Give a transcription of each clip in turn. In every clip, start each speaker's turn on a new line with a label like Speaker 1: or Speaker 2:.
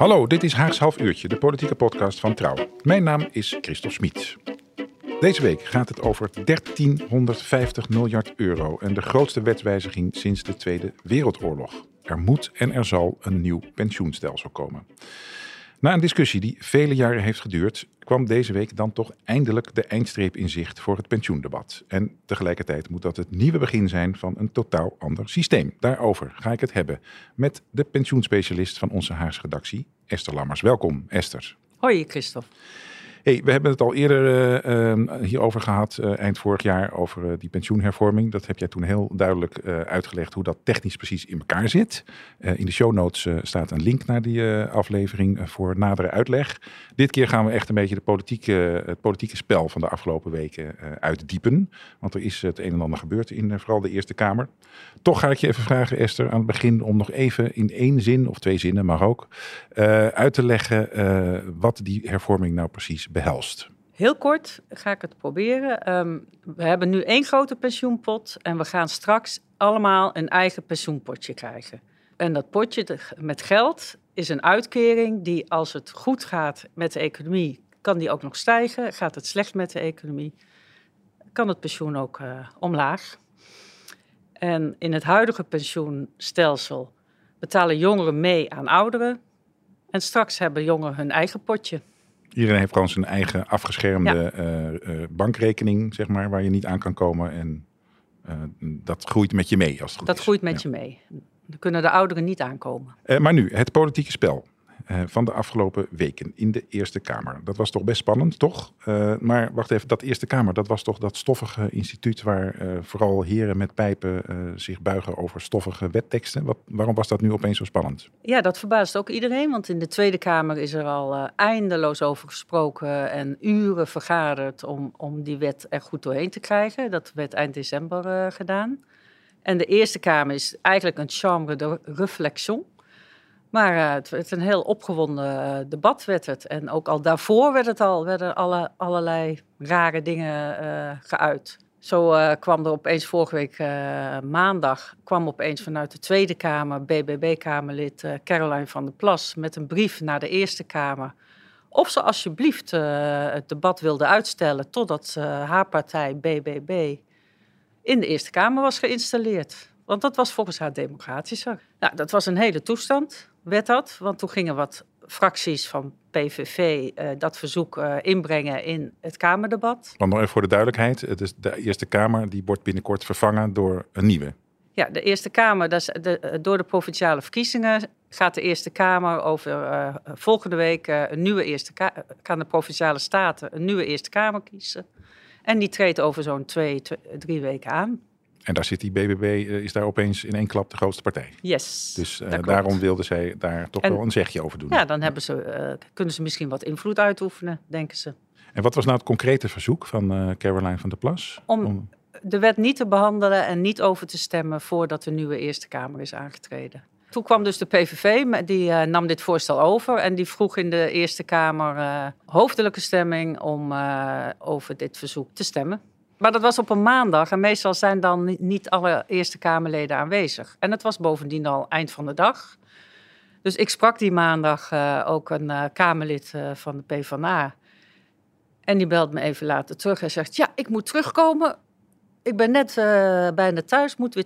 Speaker 1: Hallo, dit is Haags Half Uurtje, de politieke podcast van Trouw. Mijn naam is Christophe Smit. Deze week gaat het over 1350 miljard euro en de grootste wetswijziging sinds de Tweede Wereldoorlog. Er moet en er zal een nieuw pensioenstelsel komen. Na een discussie die vele jaren heeft geduurd, kwam deze week dan toch eindelijk de eindstreep in zicht voor het pensioendebat. En tegelijkertijd moet dat het nieuwe begin zijn van een totaal ander systeem. Daarover ga ik het hebben met de pensioenspecialist van onze Haagse redactie, Esther Lammers. Welkom, Esther.
Speaker 2: Hoi, Christophe.
Speaker 1: Hey, we hebben het al eerder uh, hierover gehad, uh, eind vorig jaar, over die pensioenhervorming. Dat heb jij toen heel duidelijk uitgelegd hoe dat technisch precies in elkaar zit. in de show notes staat een link naar die aflevering voor nadere uitleg. Dit keer gaan we echt een beetje de politieke, het politieke spel van de afgelopen weken uitdiepen. Want er is het een en ander gebeurd in vooral de Eerste Kamer. Toch ga ik je even vragen, Esther, aan het begin om nog even in één zin, of twee zinnen mag ook, uit te leggen wat die hervorming nou precies behelst?
Speaker 2: Heel kort ga ik het proberen. Um, we hebben nu één grote pensioenpot en we gaan straks allemaal een eigen pensioenpotje krijgen. En dat potje met geld is een uitkering die als het goed gaat met de economie, kan die ook nog stijgen. Gaat het slecht met de economie, kan het pensioen ook uh, omlaag. En in het huidige pensioenstelsel betalen jongeren mee aan ouderen. En straks hebben jongeren hun eigen potje.
Speaker 1: Iedereen heeft gewoon zijn eigen afgeschermde uh, uh, bankrekening, zeg maar, waar je niet aan kan komen. En uh, dat groeit met je mee als het goed
Speaker 2: dat
Speaker 1: is.
Speaker 2: Dat groeit met ja. je mee. Dan kunnen de ouderen niet aankomen.
Speaker 1: maar nu, het politieke spel. Uh, van de afgelopen weken in de Eerste Kamer. Dat was toch best spannend, toch? Uh, maar wacht even, dat Eerste Kamer, dat was toch dat stoffige instituut waar uh, vooral heren met pijpen zich buigen over stoffige wetteksten. Wat, waarom was dat nu opeens zo spannend?
Speaker 2: Ja, dat verbaast ook iedereen, want in de Tweede Kamer is er al eindeloos over gesproken en uren vergaderd om, om die wet er goed doorheen te krijgen. Dat werd eind december gedaan. En de Eerste Kamer is eigenlijk een chambre de réflexion. Maar uh, het werd een heel opgewonden uh, debat werd het. En ook al daarvoor werd het al, werden alle, allerlei rare dingen uh, geuit. Zo kwam er opeens vorige week maandag, kwam opeens vanuit de Tweede Kamer, BBB-Kamerlid Caroline van der Plas, met een brief naar de Eerste Kamer. Of ze alsjeblieft het debat wilde uitstellen totdat haar partij, BBB, in de Eerste Kamer was geïnstalleerd. Want dat was volgens haar democratischer. Nou, dat was een hele toestand werd dat. Want toen gingen wat fracties van PVV uh, dat verzoek uh, inbrengen in het Kamerdebat.
Speaker 1: Want nog even voor de duidelijkheid, het is de Eerste Kamer die wordt binnenkort vervangen door een nieuwe.
Speaker 2: Ja, de Eerste Kamer, dat is de, door de provinciale verkiezingen gaat de Eerste Kamer over uh, volgende week een nieuwe Eerste Kamer, gaan de provinciale staten een nieuwe Eerste Kamer kiezen. En die treedt over zo'n twee, twee, drie weken aan.
Speaker 1: En daar zit die BBB, uh, is daar opeens in één klap de grootste partij.
Speaker 2: Yes.
Speaker 1: Dus uh, daarom wilden zij daar toch en, wel een zegje over doen.
Speaker 2: Ja, dan hebben ze, uh, kunnen ze misschien wat invloed uitoefenen, denken ze.
Speaker 1: En wat was nou het concrete verzoek van Caroline van der Plas?
Speaker 2: Om, Om, de wet niet te behandelen en niet over te stemmen voordat de nieuwe Eerste Kamer is aangetreden. Toen kwam dus de PVV, die nam dit voorstel over en die vroeg in de Eerste Kamer hoofdelijke stemming om over dit verzoek te stemmen. Maar dat was op een maandag en meestal zijn dan niet alle Eerste Kamerleden aanwezig. En het was bovendien al eind van de dag. Dus ik sprak die maandag uh, ook een uh, Kamerlid uh, van de PvdA. En die belt me even later terug en zegt: Ja, ik moet terugkomen. Ik ben net bijna thuis, moet weer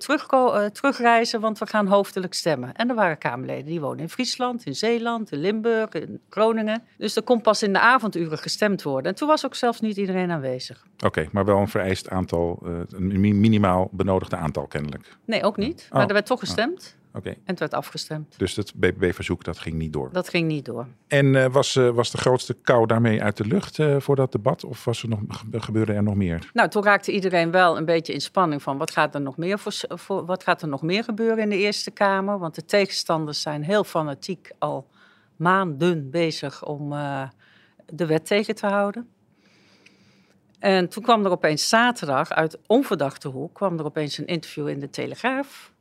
Speaker 2: terugreizen, want we gaan hoofdelijk stemmen. En er waren Kamerleden die wonen in Friesland, in Zeeland, in Limburg, in Groningen. Dus er kon pas in de avonduren gestemd worden. En toen was ook zelfs niet iedereen aanwezig.
Speaker 1: Oké, okay, maar wel een vereist aantal, een minimaal benodigde aantal kennelijk.
Speaker 2: Nee, ook niet. Maar oh. er werd toch gestemd.
Speaker 1: Okay.
Speaker 2: En het werd afgestemd.
Speaker 1: Dus het BBB-verzoek, dat ging niet door?
Speaker 2: Dat ging niet door.
Speaker 1: En uh, was, uh, was de grootste kou daarmee uit de lucht uh, voor dat debat? Of was er nog, gebeurde er nog meer?
Speaker 2: Nou, toen raakte iedereen wel een beetje in spanning van... wat gaat er nog meer, voor, voor, wat gaat er nog meer gebeuren in de Eerste Kamer? Want de tegenstanders zijn heel fanatiek al maanden bezig om de wet tegen te houden. En toen kwam er opeens zaterdag uit onverdachte hoek kwam er opeens een interview in de Telegraaf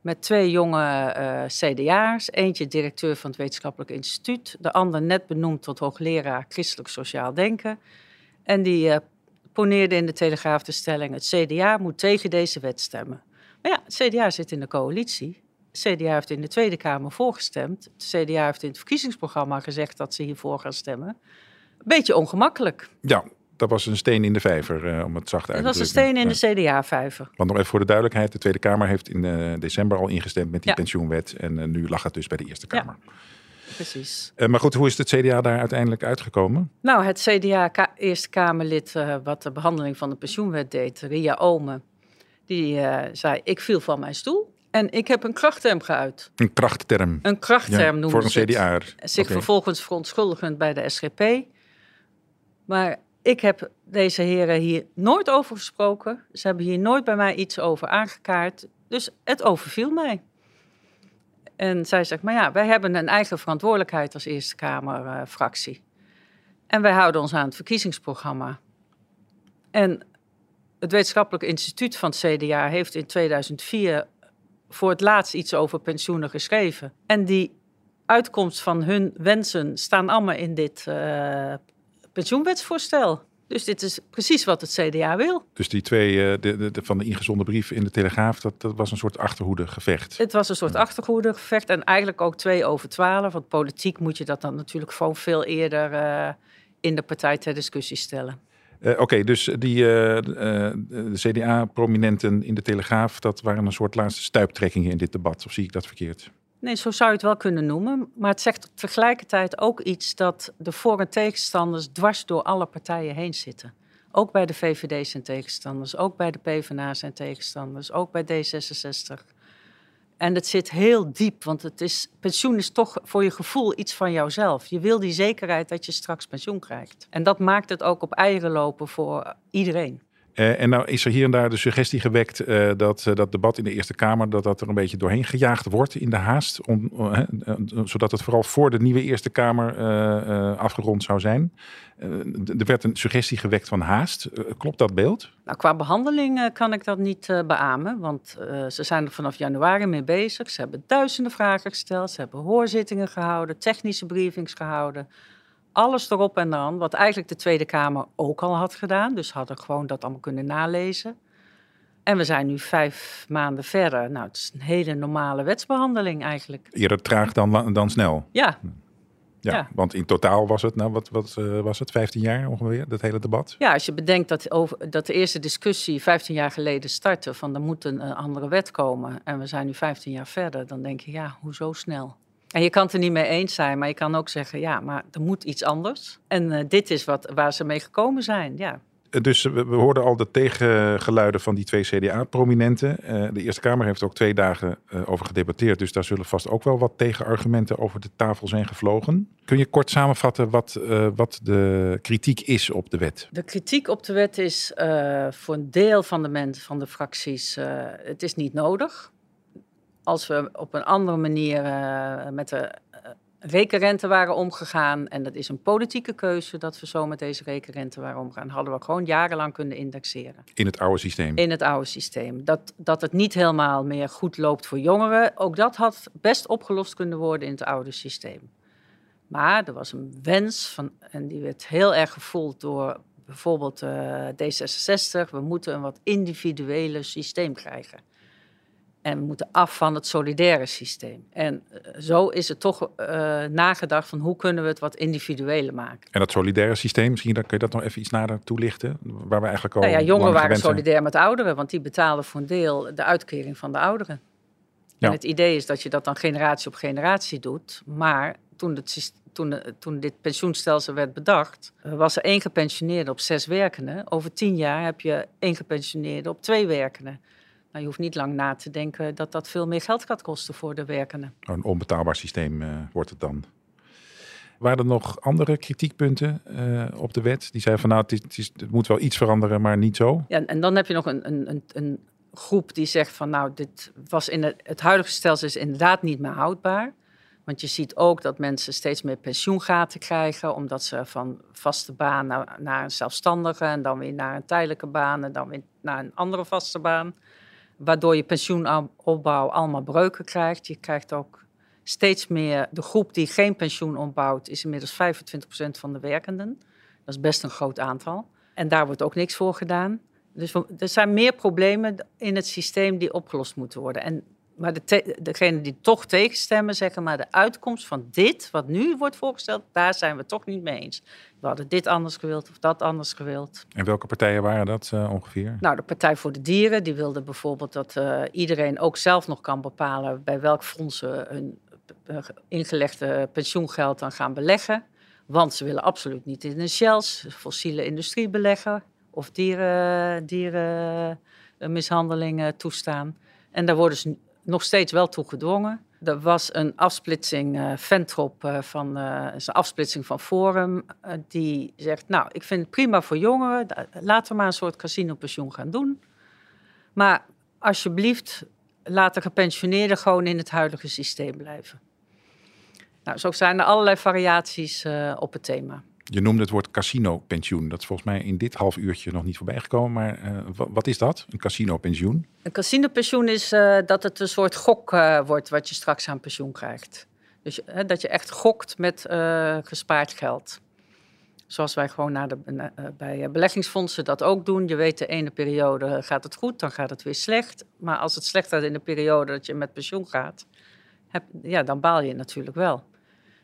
Speaker 2: met twee jonge uh, CDA's. Eentje directeur van het Wetenschappelijk Instituut, de ander net benoemd tot hoogleraar christelijk sociaal denken. En die uh, poneerde in de Telegraaf de stelling: het CDA moet tegen deze wet stemmen. Maar ja, het CDA zit in de coalitie. Het CDA heeft in de Tweede Kamer voorgestemd. Het CDA heeft in het verkiezingsprogramma gezegd dat ze hiervoor gaan stemmen. Beetje ongemakkelijk.
Speaker 1: Ja, dat was een steen in de vijver, uh, om het zacht uit te drukken.
Speaker 2: Dat was een steen in de CDA-vijver.
Speaker 1: Want nog even voor de duidelijkheid. De Tweede Kamer heeft in uh, december al ingestemd met die pensioenwet. En uh, nu lag het dus bij de Eerste Kamer.
Speaker 2: Ja. Precies.
Speaker 1: maar goed, hoe is het CDA daar uiteindelijk uitgekomen?
Speaker 2: Nou, het CDA Eerste Kamerlid wat de behandeling van de pensioenwet deed, Ria Omen, die zei, ik viel van mijn stoel. En ik heb een krachtterm geuit.
Speaker 1: Een krachtterm?
Speaker 2: Een krachtterm ja, noemen
Speaker 1: Voor een CDA.
Speaker 2: Zich okay. vervolgens verontschuldigend bij de SGP. Maar ik heb deze heren hier nooit over gesproken. Ze hebben hier nooit bij mij iets over aangekaart. Dus het overviel mij. En zij zegt, maar ja, wij hebben een eigen verantwoordelijkheid als Eerste Kamerfractie. En wij houden ons aan het verkiezingsprogramma. En het Wetenschappelijk Instituut van het CDA heeft in 2004 voor het laatst iets over pensioenen geschreven. En die uitkomst van hun wensen staan allemaal in dit uh, pensioenwetsvoorstel. Dus dit is precies wat het CDA wil.
Speaker 1: Dus die twee uh, de, de, van de ingezonden brief in de Telegraaf, dat, dat was een soort achterhoedegevecht.
Speaker 2: Het was een soort achterhoedegevecht en eigenlijk ook twee over twaalf. Want politiek moet je dat dan natuurlijk gewoon veel eerder uh, in de partij ter discussie stellen.
Speaker 1: Uh, Oké, okay, dus die de CDA-prominenten in de Telegraaf, dat waren een soort laatste stuiptrekkingen in dit debat. Of zie ik dat verkeerd?
Speaker 2: Nee, zo zou je het wel kunnen noemen. Maar het zegt tegelijkertijd ook iets dat de voor- en tegenstanders dwars door alle partijen heen zitten. Ook bij de VVD zijn tegenstanders, ook bij de PvdA zijn tegenstanders, ook bij D66. En het zit heel diep, want het is, pensioen is toch voor je gevoel iets van jouzelf. Je wil die zekerheid dat je straks pensioen krijgt. En dat maakt het ook op eieren lopen voor iedereen.
Speaker 1: Uh, en nou is er hier en daar de suggestie gewekt uh, dat uh, dat debat in de Eerste Kamer dat dat er een beetje doorheen gejaagd wordt in de haast, om, zodat het vooral voor de nieuwe Eerste Kamer afgerond zou zijn. er werd een suggestie gewekt van haast. klopt dat beeld?
Speaker 2: Nou, qua behandeling kan ik dat niet beamen, want ze zijn er vanaf januari mee bezig. Ze hebben duizenden vragen gesteld, ze hebben hoorzittingen gehouden, technische briefings gehouden alles erop en dan, wat eigenlijk de Tweede Kamer ook al had gedaan. Dus hadden gewoon dat allemaal kunnen nalezen. En we zijn nu vijf maanden verder. Nou, het is een hele normale wetsbehandeling eigenlijk.
Speaker 1: Eerder traag dan, dan snel.
Speaker 2: Ja.
Speaker 1: Ja, ja. want in totaal was het, nou, wat, wat uh, was het, 15 jaar ongeveer, dat hele debat?
Speaker 2: Ja, als je bedenkt dat, over, dat de eerste discussie 15 jaar geleden startte van er moet een, een andere wet komen. En we zijn nu 15 jaar verder, dan denk je, ja, hoezo snel? En je kan het er niet mee eens zijn, maar je kan ook zeggen, ja, maar er moet iets anders. En uh, dit is wat, waar ze mee gekomen zijn, ja.
Speaker 1: Eh, dus we, we hoorden al de tegengeluiden van die twee CDA-prominenten. Uh, de Eerste Kamer heeft ook twee dagen uh, over gedebatteerd. Dus daar zullen vast ook wel wat tegenargumenten over de tafel zijn gevlogen. Kun je kort samenvatten wat, wat de kritiek is op de wet?
Speaker 2: De kritiek op de wet is voor een deel van de mensen, van de fracties, het is niet nodig als we op een andere manier uh, met de uh, rekenrente waren omgegaan, en dat is een politieke keuze dat we zo met deze rekenrente waren omgegaan, hadden we gewoon jarenlang kunnen indexeren.
Speaker 1: In het oude systeem?
Speaker 2: In het oude systeem. Dat, dat het niet helemaal meer goed loopt voor jongeren, ook dat had best opgelost kunnen worden in het oude systeem. Maar er was een wens, van, en die werd heel erg gevoeld door bijvoorbeeld uh, D66, we moeten een wat individuele systeem krijgen. En we moeten af van het solidaire systeem. En uh, zo is het toch uh, nagedacht van hoe kunnen we het wat individueler maken.
Speaker 1: En dat solidaire systeem, misschien kun je dat nog even iets nader toelichten? Waar we eigenlijk al.
Speaker 2: Nou ja, jongeren waren solidair met ouderen, want die betalen voor een deel de uitkering van de ouderen. Ja. En het idee is dat je dat dan generatie op generatie doet. Maar toen, het, toen, toen dit pensioenstelsel werd bedacht, was er één gepensioneerde op zes werkenden. Over tien jaar heb je één gepensioneerde op twee werkenden. Nou, je hoeft niet lang na te denken dat dat veel meer geld gaat kosten voor de werkenden.
Speaker 1: Een onbetaalbaar systeem uh, wordt het dan. Waren er nog andere kritiekpunten uh, op de wet? Die zeiden van nou, het, is, het, moet wel iets veranderen, maar niet zo.
Speaker 2: Ja, en dan heb je nog een, een, een groep die zegt van nou, dit was in het, het huidige stelsel is inderdaad niet meer houdbaar. Want je ziet ook dat mensen steeds meer pensioengaten krijgen, omdat ze van vaste baan naar, naar een zelfstandige en dan weer naar een tijdelijke baan en dan weer naar een andere vaste baan. Waardoor je pensioenopbouw allemaal breuken krijgt. Je krijgt ook steeds meer, de groep die geen pensioen opbouwt, is inmiddels 25% van de werkenden. Dat is best een groot aantal. En daar wordt ook niks voor gedaan. Dus er zijn meer problemen in het systeem die opgelost moeten worden. En maar de degene die toch tegenstemmen zeggen, maar de uitkomst van dit, wat nu wordt voorgesteld, daar zijn we toch niet mee eens. We hadden dit anders gewild of dat anders gewild.
Speaker 1: En welke partijen waren dat uh, ongeveer?
Speaker 2: Nou, de Partij voor de Dieren, die wilde bijvoorbeeld dat uh, iedereen ook zelf nog kan bepalen bij welk fonds ze hun ingelegde pensioengeld dan gaan beleggen. Want ze willen absoluut niet in de shells, fossiele industrie beleggen of dieren, dierenmishandelingen toestaan. En daar worden ze nog steeds wel toe gedwongen. Er was een afsplitsing, uh, Ventrop, uh, van, uh, een afsplitsing van Forum, die zegt, nou, ik vind het prima voor jongeren, laten we maar een soort casino-pensioen gaan doen. Maar alsjeblieft, laat de gepensioneerden gewoon in het huidige systeem blijven. Nou, zo zijn er allerlei variaties op het thema.
Speaker 1: Je noemde het woord casino-pensioen. Dat is volgens mij in dit half uurtje nog niet voorbij gekomen. Maar uh, wat is dat, een casino-pensioen?
Speaker 2: Een casino-pensioen is uh, dat het een soort gok uh, wordt wat je straks aan pensioen krijgt. Dus dat je echt gokt met gespaard geld. Zoals wij gewoon naar de, bij beleggingsfondsen dat ook doen. Je weet, de ene periode gaat het goed, dan gaat het weer slecht. Maar als het slecht gaat in de periode dat je met pensioen gaat, heb, ja, dan baal je natuurlijk wel.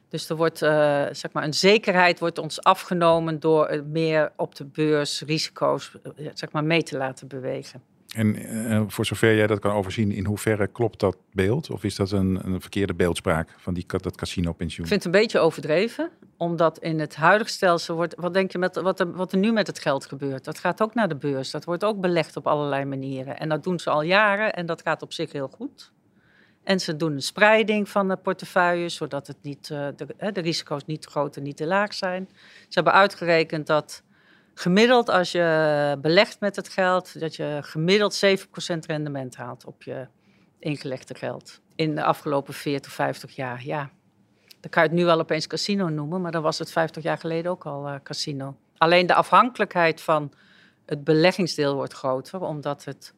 Speaker 2: Dus er wordt, uh, zeg maar, een zekerheid wordt ons afgenomen door meer op de beurs risico's uh, zeg maar, mee te laten bewegen.
Speaker 1: En uh, voor zover jij dat kan overzien, in hoeverre klopt dat beeld? Of is dat een, een verkeerde beeldspraak van die, dat casino-pensioen?
Speaker 2: Ik vind het een beetje overdreven, omdat in het huidige stelsel wordt... Wat denk je met, wat, er, wat er nu met het geld gebeurt? Dat gaat ook naar de beurs. Dat wordt ook belegd op allerlei manieren. En dat doen ze al jaren en dat gaat op zich heel goed. En ze doen een spreiding van de portefeuilles, zodat het niet, uh, de, de, risico's niet te groot en niet te laag zijn. Ze hebben uitgerekend dat gemiddeld als je belegt met het geld, dat je gemiddeld 7% rendement haalt op je ingelegde geld. In de afgelopen 40, 50 jaar, ja. Dan kan je het nu wel opeens casino noemen, maar dan was het 50 jaar geleden ook al uh, casino. Alleen de afhankelijkheid van het beleggingsdeel wordt groter, omdat het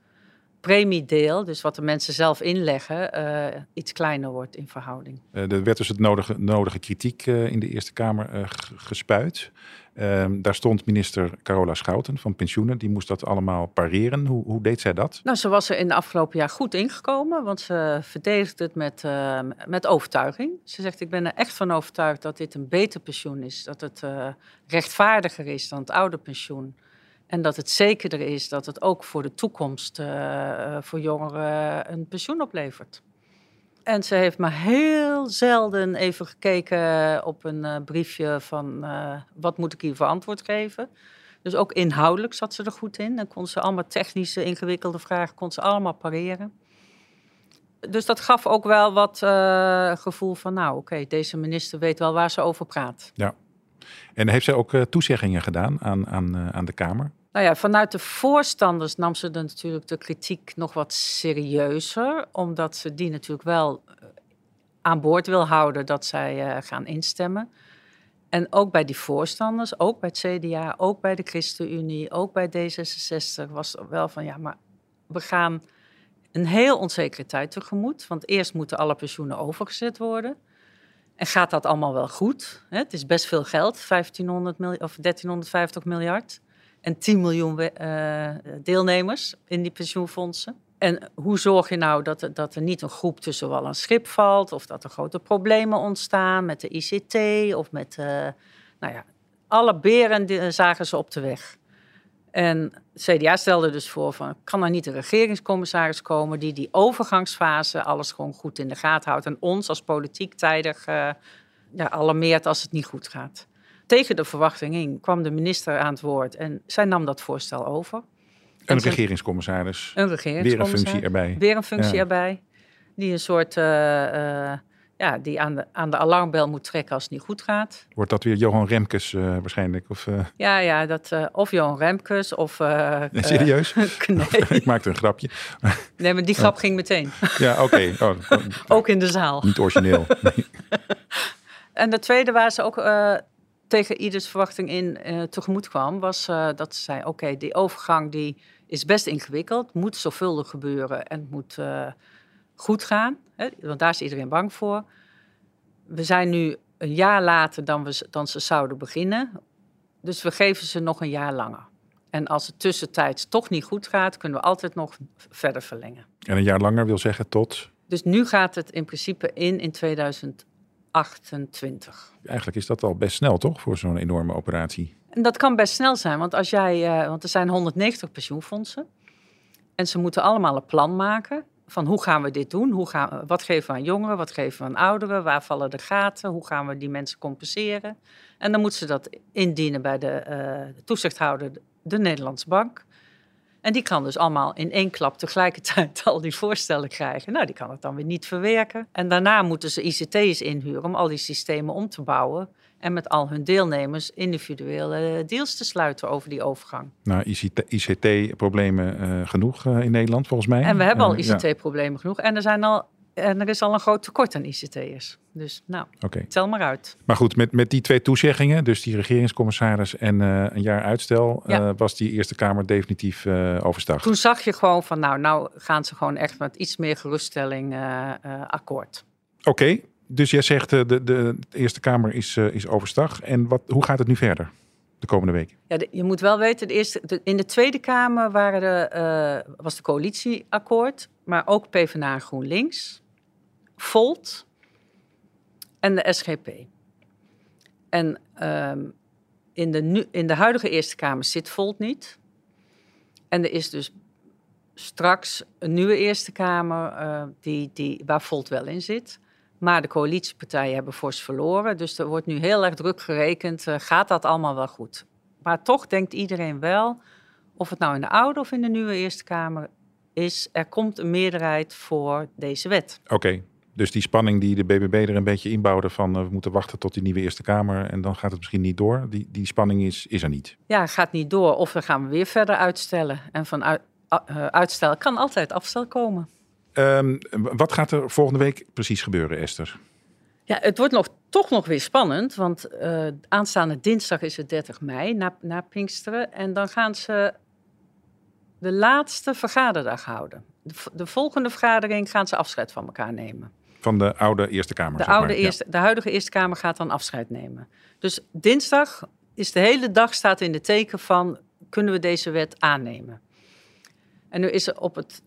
Speaker 2: premiedeel, dus wat de mensen zelf inleggen, uh, iets kleiner wordt in verhouding.
Speaker 1: Uh, er werd dus het nodige, nodige kritiek uh, in de Eerste Kamer gespuit. Ehm, daar stond minister Carola Schouten van Pensioenen. Die moest dat allemaal pareren. Hoe, hoe, deed zij dat?
Speaker 2: Nou, ze was er in de afgelopen jaar goed ingekomen. Want ze verdedigde het met, met overtuiging. Ze zegt, ik ben er echt van overtuigd dat dit een beter pensioen is. Dat het rechtvaardiger is dan het oude pensioen. En dat het zekerder is dat het ook voor de toekomst uh, voor jongeren een pensioen oplevert. En ze heeft maar heel zelden even gekeken op een uh, briefje van wat moet ik hiervoor antwoord geven. Dus ook inhoudelijk zat ze er goed in. Dan kon ze allemaal technische, ingewikkelde vragen kon ze allemaal pareren. Dus dat gaf ook wel wat gevoel van, nou oké, deze minister weet wel waar ze over praat.
Speaker 1: Ja. En heeft zij ook toezeggingen gedaan aan, aan, aan de Kamer?
Speaker 2: Nou ja, vanuit de voorstanders nam ze de, natuurlijk de kritiek nog wat serieuzer, omdat ze die natuurlijk wel eh, aan boord wil houden dat zij uh, gaan instemmen. En ook bij die voorstanders, ook bij het CDA, ook bij de ChristenUnie, ook bij D66 was er wel van ja, maar we gaan een heel onzekere tijd tegemoet. Want eerst moeten alle pensioenen overgezet worden. En gaat dat allemaal wel goed? Het is best veel geld, 1500 of 1350 miljard en 10 miljoen uh, deelnemers in die pensioenfondsen. En hoe zorg je nou dat er, dat er niet een groep tussen wal en schip valt, of dat er grote problemen ontstaan met de ICT of met, uh, nou ja, alle beren zagen ze op de weg. En CDA stelde dus voor van, kan er niet een regeringscommissaris komen die die overgangsfase alles gewoon goed in de gaten houdt en ons als politiek tijdig ja, alarmeert als het niet goed gaat tegen de verwachting in kwam de minister aan het woord en zij nam dat voorstel over.
Speaker 1: Een regeringscommissaris.
Speaker 2: Een regeringscommissaris.
Speaker 1: Weer een functie erbij.
Speaker 2: Weer een functie erbij. Die een soort uh, uh, ja, die aan de, aan de alarmbel moet trekken als het niet goed gaat.
Speaker 1: Wordt dat weer Johan Remkes uh, waarschijnlijk? Of.
Speaker 2: Ja, ja dat, of Johan Remkes of...
Speaker 1: nee, serieus?
Speaker 2: nee.
Speaker 1: Ik maakte een grapje.
Speaker 2: nee, maar die grap ging meteen.
Speaker 1: ja, oké. Okay. Oh,
Speaker 2: ook in de zaal.
Speaker 1: Niet origineel.
Speaker 2: en de tweede waar ze ook tegen ieders verwachting in tegemoet kwam... was dat ze zei, oké, die overgang die is best ingewikkeld. Moet zorgvuldig gebeuren en moet goed gaan. Hè, want daar is iedereen bang voor. We zijn nu een jaar later dan, we, dan ze zouden beginnen. Dus we geven ze nog een jaar langer. En als het tussentijds toch niet goed gaat, kunnen we altijd nog verder verlengen.
Speaker 1: En een jaar langer wil zeggen tot?
Speaker 2: Dus nu gaat het in principe in in 2028.
Speaker 1: Eigenlijk is dat al best snel, toch, voor zo'n enorme operatie?
Speaker 2: En dat kan best snel zijn, want als jij, uh, want er zijn 190 pensioenfondsen. En ze moeten allemaal een plan maken van hoe gaan we dit doen? Hoe gaan, wat geven we aan jongeren? Wat geven we aan ouderen? Waar vallen de gaten? Hoe gaan we die mensen compenseren? En dan moeten ze dat indienen bij de uh, toezichthouder, de Nederlandse Bank. En die kan dus allemaal in één klap tegelijkertijd al die voorstellen krijgen. Nou, die kan het dan weer niet verwerken. En daarna moeten ze ICT's inhuren om al die systemen om te bouwen. En met al hun deelnemers individuele deals te sluiten over die overgang.
Speaker 1: Nou, ICT-problemen uh, genoeg uh, in Nederland volgens mij.
Speaker 2: En we hebben al ICT-problemen ja. genoeg. En er, zijn al, en er is al een groot tekort aan ICT'ers. Dus nou, okay. tel maar uit.
Speaker 1: Maar goed, met, met die twee toezeggingen, dus die regeringscommissaris en uh, een jaar uitstel, ja. was die Eerste Kamer definitief overstag.
Speaker 2: Toen zag je gewoon van, nou, nou gaan ze gewoon echt met iets meer geruststelling akkoord.
Speaker 1: Oké, dus jij zegt de, de, Eerste Kamer is, is overstag. En wat, hoe gaat het nu verder de komende week?
Speaker 2: Ja, je moet wel weten, de eerste, in de Tweede Kamer waren de, uh, was de coalitieakkoord, maar ook PvdA en GroenLinks, Volt en de SGP. En um, in, de in de huidige Eerste Kamer zit Volt niet. En er is dus straks een nieuwe Eerste Kamer die, die, waar Volt wel in zit. Maar de coalitiepartijen hebben fors verloren. Dus er wordt nu heel erg druk gerekend. Uh, gaat dat allemaal wel goed? Maar toch denkt iedereen wel, of het nou in de oude of in de nieuwe Eerste Kamer is, er komt een meerderheid voor deze wet.
Speaker 1: Oké, dus die spanning die de BBB er een beetje inbouwde van uh, we moeten wachten tot die nieuwe Eerste Kamer en dan gaat het misschien niet door. Die, die spanning is, is er niet.
Speaker 2: Ja, gaat niet door. Of dan gaan we weer verder uitstellen. En van uit, uh, uitstel kan altijd afstel komen.
Speaker 1: Um, wat gaat er volgende week precies gebeuren, Esther?
Speaker 2: Ja, het wordt nog, toch nog weer spannend, want uh, aanstaande dinsdag is het 30 mei, na, na Pinksteren. En dan gaan ze de laatste vergaderdag houden. De, de, volgende vergadering gaan ze afscheid van elkaar nemen.
Speaker 1: Van de oude Eerste Kamer?
Speaker 2: De, oude maar. eerste, ja. de huidige Eerste Kamer gaat dan afscheid nemen. Dus dinsdag is de hele dag staat in de teken van, kunnen we deze wet aannemen? En nu is er op het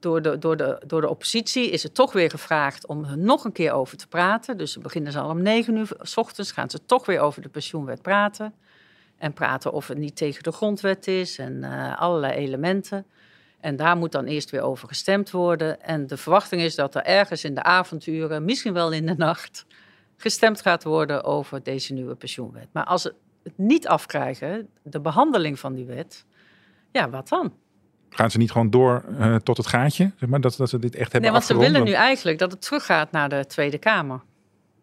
Speaker 2: door de, door, de, door de oppositie is het toch weer gevraagd om er nog een keer over te praten. Dus ze beginnen ze al om negen uur s ochtends, gaan ze toch weer over de pensioenwet praten. En praten of het niet tegen de grondwet is en uh, allerlei elementen. En daar moet dan eerst weer over gestemd worden. En de verwachting is dat er ergens in de avonturen, misschien wel in de nacht, gestemd gaat worden over deze nieuwe pensioenwet. Maar als ze het niet afkrijgen, de behandeling van die wet, ja, wat dan?
Speaker 1: Gaan ze niet gewoon door uh, tot het gaatje? Zeg maar, dat, dat ze dit echt hebben
Speaker 2: Nee, want
Speaker 1: afgerond?
Speaker 2: ze willen nu eigenlijk dat het teruggaat naar de Tweede Kamer.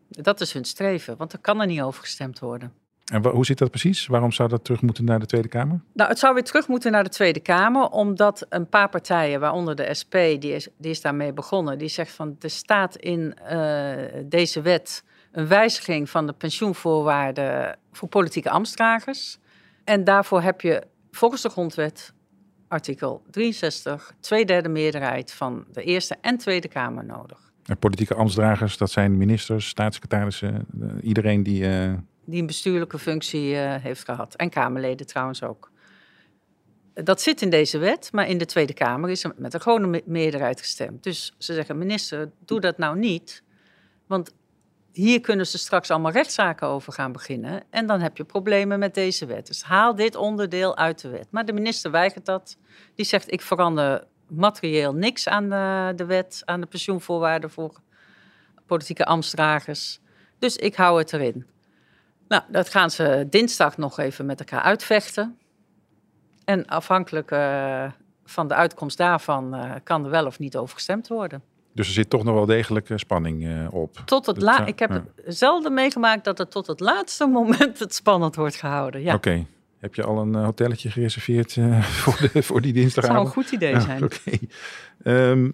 Speaker 2: Dat is hun streven, want er kan er niet over gestemd worden.
Speaker 1: En hoe zit dat precies? Waarom zou dat terug moeten naar de Tweede Kamer?
Speaker 2: Nou, het zou weer terug moeten naar de Tweede Kamer, omdat een paar partijen, waaronder de SP, die is, die is daarmee begonnen, die zegt van er staat in uh, deze wet een wijziging van de pensioenvoorwaarden voor politieke ambtsdragers. En daarvoor heb je volgens de grondwet artikel 63 twee derde meerderheid van de Eerste en Tweede Kamer nodig.
Speaker 1: En politieke ambtsdragers, dat zijn ministers, staatssecretarissen, iedereen die... Uh...
Speaker 2: Die een bestuurlijke functie uh, heeft gehad. En Kamerleden trouwens ook. Dat zit in deze wet, maar in de Tweede Kamer is er met een gewone meerderheid gestemd. Dus ze zeggen, minister, doe dat nou niet. Want hier kunnen ze straks allemaal rechtszaken over gaan beginnen. En dan heb je problemen met deze wet. Dus haal dit onderdeel uit de wet. Maar de minister weigert dat. Die zegt: Ik verander materieel niks aan de, de wet, aan de pensioenvoorwaarden voor politieke ambtsdragers. Dus ik hou het erin. Nou, dat gaan ze dinsdag nog even met elkaar uitvechten. En afhankelijk uh, van de uitkomst daarvan uh, kan er wel of niet over gestemd worden.
Speaker 1: Dus er zit toch nog wel degelijk spanning op.
Speaker 2: Tot het la ik heb het zelden meegemaakt dat het tot het laatste moment het spannend wordt gehouden. Ja.
Speaker 1: Oké. Heb je al een hotelletje gereserveerd voor, de, voor die dinsdagavond?
Speaker 2: Dat zou een goed idee zijn.
Speaker 1: Oké. Ehm,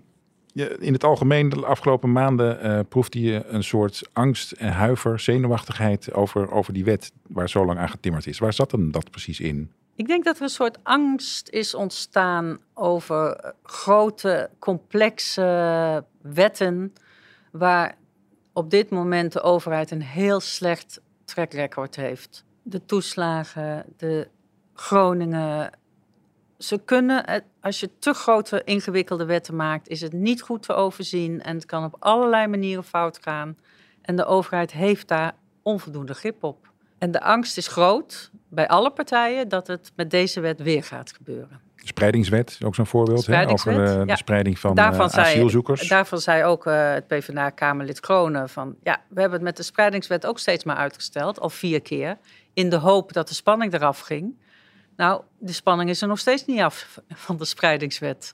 Speaker 1: in het algemeen, de afgelopen maanden, uh, proefde je een soort angst en huiver, zenuwachtigheid over, over die wet waar zo lang aan getimmerd is. Waar zat hem dat precies in?
Speaker 2: Ik denk dat er een soort angst is ontstaan over grote, complexe wetten waar op dit moment de overheid een heel slecht track record heeft. De toeslagen, de Groningen, ze kunnen, als je te grote ingewikkelde wetten maakt, is het niet goed te overzien en het kan op allerlei manieren fout gaan. En de overheid heeft daar onvoldoende grip op. En de angst is groot bij alle partijen dat het met deze wet weer gaat gebeuren.
Speaker 1: De spreidingswet, ook zo'n voorbeeld hè, over de, de spreiding van daarvan uh, asielzoekers.
Speaker 2: Zei, daarvan zei ook uh, het PvdA-Kamerlid Kronen van... ja, we hebben het met de spreidingswet ook steeds maar uitgesteld, al vier keer... in de hoop dat de spanning eraf ging. Nou, de spanning is er nog steeds niet af van de spreidingswet.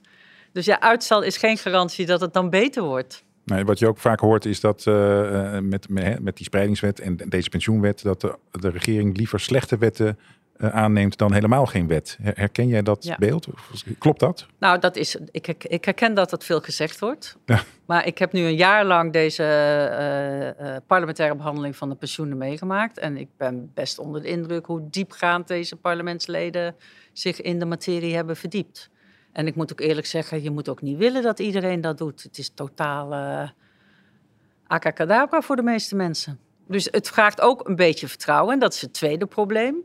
Speaker 2: Dus ja, uitstel is geen garantie dat het dan beter wordt.
Speaker 1: Nee, wat je ook vaak hoort is dat uh, met, met die spreidingswet en deze pensioenwet, dat de, de regering liever slechte wetten aanneemt dan helemaal geen wet. Herken jij dat beeld? Klopt dat?
Speaker 2: Nou, dat is, ik, ik herken dat dat veel gezegd wordt. Ja. Maar ik heb nu een jaar lang deze uh, parlementaire behandeling van de pensioenen meegemaakt. En ik ben best onder de indruk hoe diepgaand deze parlementsleden zich in de materie hebben verdiept. En ik moet ook eerlijk zeggen, je moet ook niet willen dat iedereen dat doet. Het is totaal uh, acacadabra voor de meeste mensen. Dus het vraagt ook een beetje vertrouwen. En dat is het tweede probleem.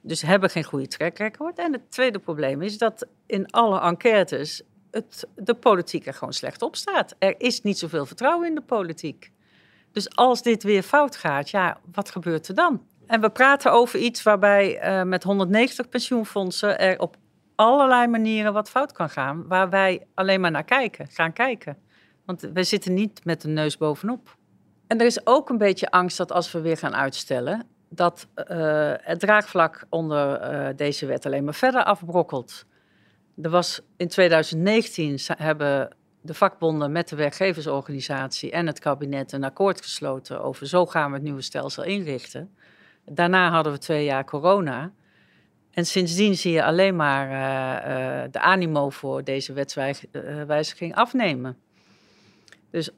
Speaker 2: Dus hebben geen goede track record. En het tweede probleem is dat in alle enquêtes het, de politiek er gewoon slecht op staat. Er is niet zoveel vertrouwen in de politiek. Dus als dit weer fout gaat, ja, wat gebeurt er dan? En we praten over iets waarbij uh, met 190 pensioenfondsen er op allerlei manieren wat fout kan gaan, waar wij alleen maar naar kijken, gaan kijken. Want we zitten niet met de neus bovenop. En er is ook een beetje angst dat als we weer gaan uitstellen, dat uh, het draagvlak onder uh, deze wet alleen maar verder afbrokkelt. Er was in 2019 hebben de vakbonden met de werkgeversorganisatie en het kabinet een akkoord gesloten over zo gaan we het nieuwe stelsel inrichten. Daarna hadden we twee jaar corona. En sindsdien zie je alleen maar uh, de animo voor deze wetswijziging afnemen. Dus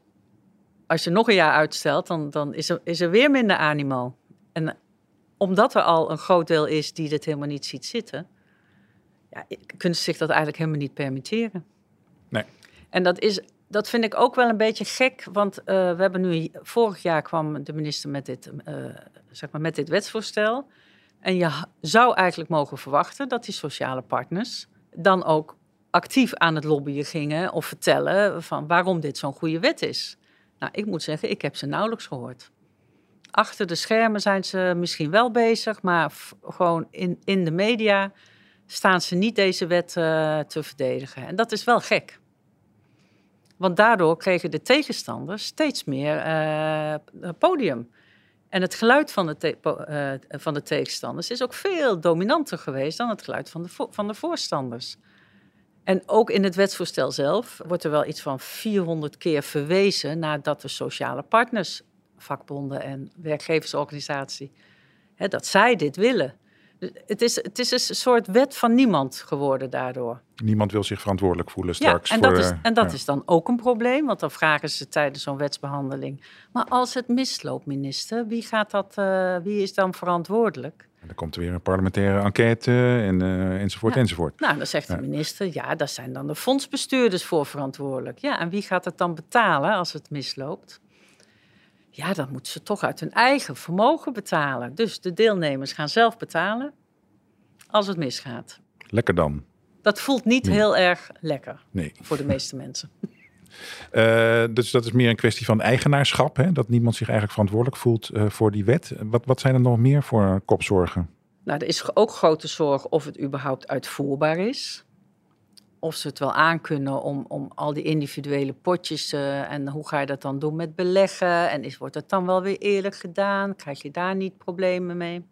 Speaker 2: als je nog een jaar uitstelt, dan, dan is, er, is er weer minder animo. En omdat er al een groot deel is die dit helemaal niet ziet zitten, ja, kunnen ze zich dat eigenlijk helemaal niet permitteren.
Speaker 1: Nee.
Speaker 2: En dat, is, dat vind ik ook wel een beetje gek, want uh, we hebben nu, vorig jaar kwam de minister met dit, zeg maar met dit wetsvoorstel. En je zou eigenlijk mogen verwachten dat die sociale partners dan ook actief aan het lobbyen gingen of vertellen van waarom dit zo'n goede wet is. Nou, ik moet zeggen, ik heb ze nauwelijks gehoord. Achter de schermen zijn ze misschien wel bezig, maar gewoon in, in de media staan ze niet deze wet uh, te verdedigen. En dat is wel gek. Want daardoor kregen de tegenstanders steeds meer uh, podium. En het geluid van de, uh, van de tegenstanders is ook veel dominanter geweest dan het geluid van de, van de voorstanders. En ook in het wetsvoorstel zelf wordt er wel iets van 400 keer verwezen naar dat de sociale partners, vakbonden en werkgeversorganisatie, hè, dat zij dit willen. Het is, het is een soort wet van niemand geworden daardoor.
Speaker 1: Niemand wil zich verantwoordelijk voelen straks.
Speaker 2: Ja, en dat, is, eh, en dat is dan ook een probleem, want dan vragen ze tijdens zo'n wetsbehandeling. Maar als het misloopt, minister, wie, gaat dat, uh, wie is dan verantwoordelijk?
Speaker 1: En dan komt er weer een parlementaire enquête en, uh, enzovoort, enzovoort.
Speaker 2: Nou, dan zegt de minister, ja, daar zijn dan de fondsbestuurders voor verantwoordelijk. Ja, en wie gaat het dan betalen als het misloopt? Ja, dan moeten ze toch uit hun eigen vermogen betalen. Dus de deelnemers gaan zelf betalen als het misgaat.
Speaker 1: Lekker dan.
Speaker 2: Dat voelt niet heel erg lekker nee. voor de meeste mensen.
Speaker 1: Uh, dus dat is meer een kwestie van eigenaarschap. Hè? Dat niemand zich eigenlijk verantwoordelijk voelt uh, voor die wet. Wat, wat zijn er nog meer voor kopzorgen?
Speaker 2: Nou, er is ook grote zorg of het überhaupt uitvoerbaar is of ze het wel aankunnen om, om al die individuele potjes uh, en hoe ga je dat dan doen met beleggen en is, wordt het dan wel weer eerlijk gedaan? Krijg je daar niet problemen mee?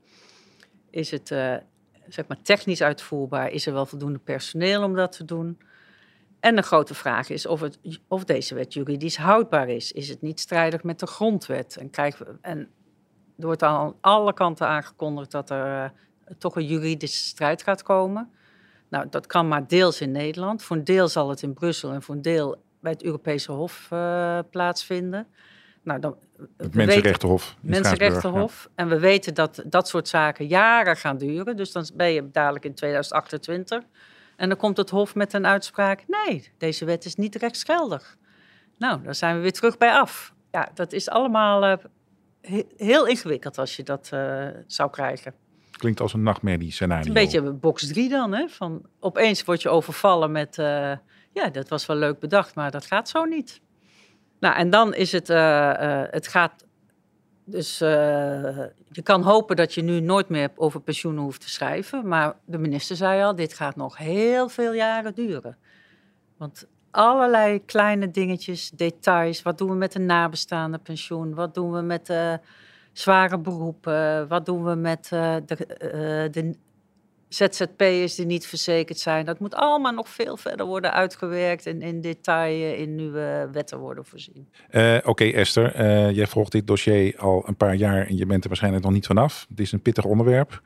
Speaker 2: Is het uh, zeg maar technisch uitvoerbaar? Is er wel voldoende personeel om dat te doen? En de grote vraag is of, het, of deze wet juridisch houdbaar is. Is het niet strijdig met de grondwet? En, krijgen en er wordt aan alle kanten aangekondigd dat er uh, toch een juridische strijd gaat komen. Nou, dat kan maar deels in Nederland. Voor een deel zal het in Brussel en voor een deel bij het Europese Hof uh, plaatsvinden.
Speaker 1: Nou, dan, het Mensenrechtenhof.
Speaker 2: Mensenrechtenhof. Ja. En we weten dat dat soort zaken jaren gaan duren. Dus dan ben je dadelijk in 2028. En dan komt het Hof met een uitspraak: nee, deze wet is niet rechtsgeldig. Nou, dan zijn we weer terug bij af. Ja, dat is allemaal uh, heel ingewikkeld als je dat uh, zou krijgen.
Speaker 1: Klinkt als een nachtmerrie scenario.
Speaker 2: Een beetje box 3 dan, hè? Van opeens word je overvallen met, uh, ja, dat was wel leuk bedacht, maar dat gaat zo niet. Nou, en dan is het, het gaat dus je kan hopen dat je nu nooit meer over pensioenen hoeft te schrijven. Maar de minister zei al, dit gaat nog heel veel jaren duren. Want allerlei kleine dingetjes, details. Wat doen we met een nabestaande pensioen? Wat doen we met zware beroepen? Wat doen we met uh, de, de ZZP'ers die niet verzekerd zijn. Dat moet allemaal nog veel verder worden uitgewerkt en in detail in nieuwe wetten worden voorzien.
Speaker 1: Uh, Oké Esther, uh, jij volgt dit dossier al een paar jaar en je bent er waarschijnlijk nog niet vanaf. Het is een pittig onderwerp.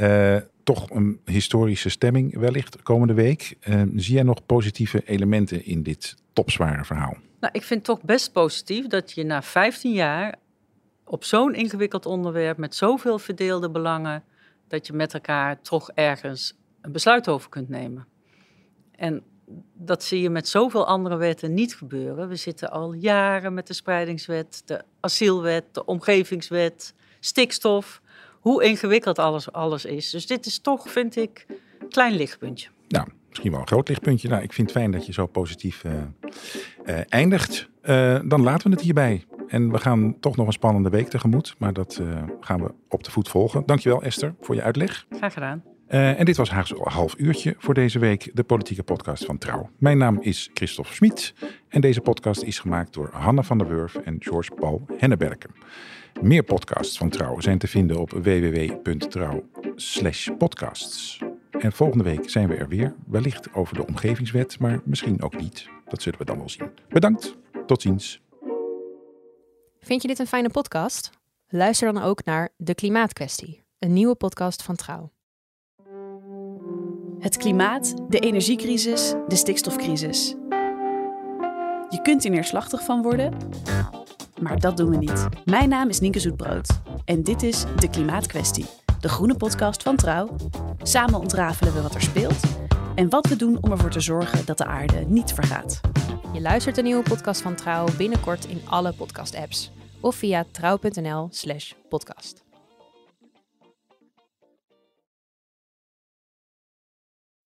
Speaker 1: Uh, toch een historische stemming wellicht komende week. zie jij nog positieve elementen in dit topzware verhaal?
Speaker 2: Nou, ik vind het toch best positief dat je na 15 jaar op zo'n ingewikkeld onderwerp met zoveel verdeelde belangen dat je met elkaar toch ergens een besluit over kunt nemen. En dat zie je met zoveel andere wetten niet gebeuren. We zitten al jaren met de spreidingswet, de asielwet, de omgevingswet, stikstof. Hoe ingewikkeld alles, alles is. Dus dit is toch, vind ik, een klein lichtpuntje.
Speaker 1: Nou, misschien wel een groot lichtpuntje. Nou, ik vind het fijn dat je zo positief uh, uh, eindigt. Uh, dan laten we het hierbij. En we gaan toch nog een spannende week tegemoet, maar dat uh, gaan we op de voet volgen. Dankjewel Esther voor je uitleg.
Speaker 2: Graag gedaan.
Speaker 1: Uh, en dit was Haagse half uurtje voor deze week, de politieke podcast van Trouw. Mijn naam is Christophe Smit en deze podcast is gemaakt door Hanna van der Wurf en George Paul Henneberken. Meer podcasts van Trouw zijn te vinden op www.trouw/podcasts. En volgende week zijn we er weer, wellicht over de omgevingswet, maar misschien ook niet. Dat zullen we dan wel zien. Bedankt, tot ziens.
Speaker 3: Vind je dit een fijne podcast? Luister dan ook naar De Klimaatkwestie, een nieuwe podcast van Trouw.
Speaker 4: Het klimaat, de energiecrisis, de stikstofcrisis. Je kunt hier neerslachtig van worden, maar dat doen we niet. Mijn naam is Nienke Zoetbrood en dit is De Klimaatkwestie, de groene podcast van Trouw. Samen ontrafelen we wat er speelt en wat we doen om ervoor te zorgen dat de aarde niet vergaat.
Speaker 3: Je luistert de nieuwe podcast van Trouw binnenkort in alle podcast-apps of via trouw.nl/slash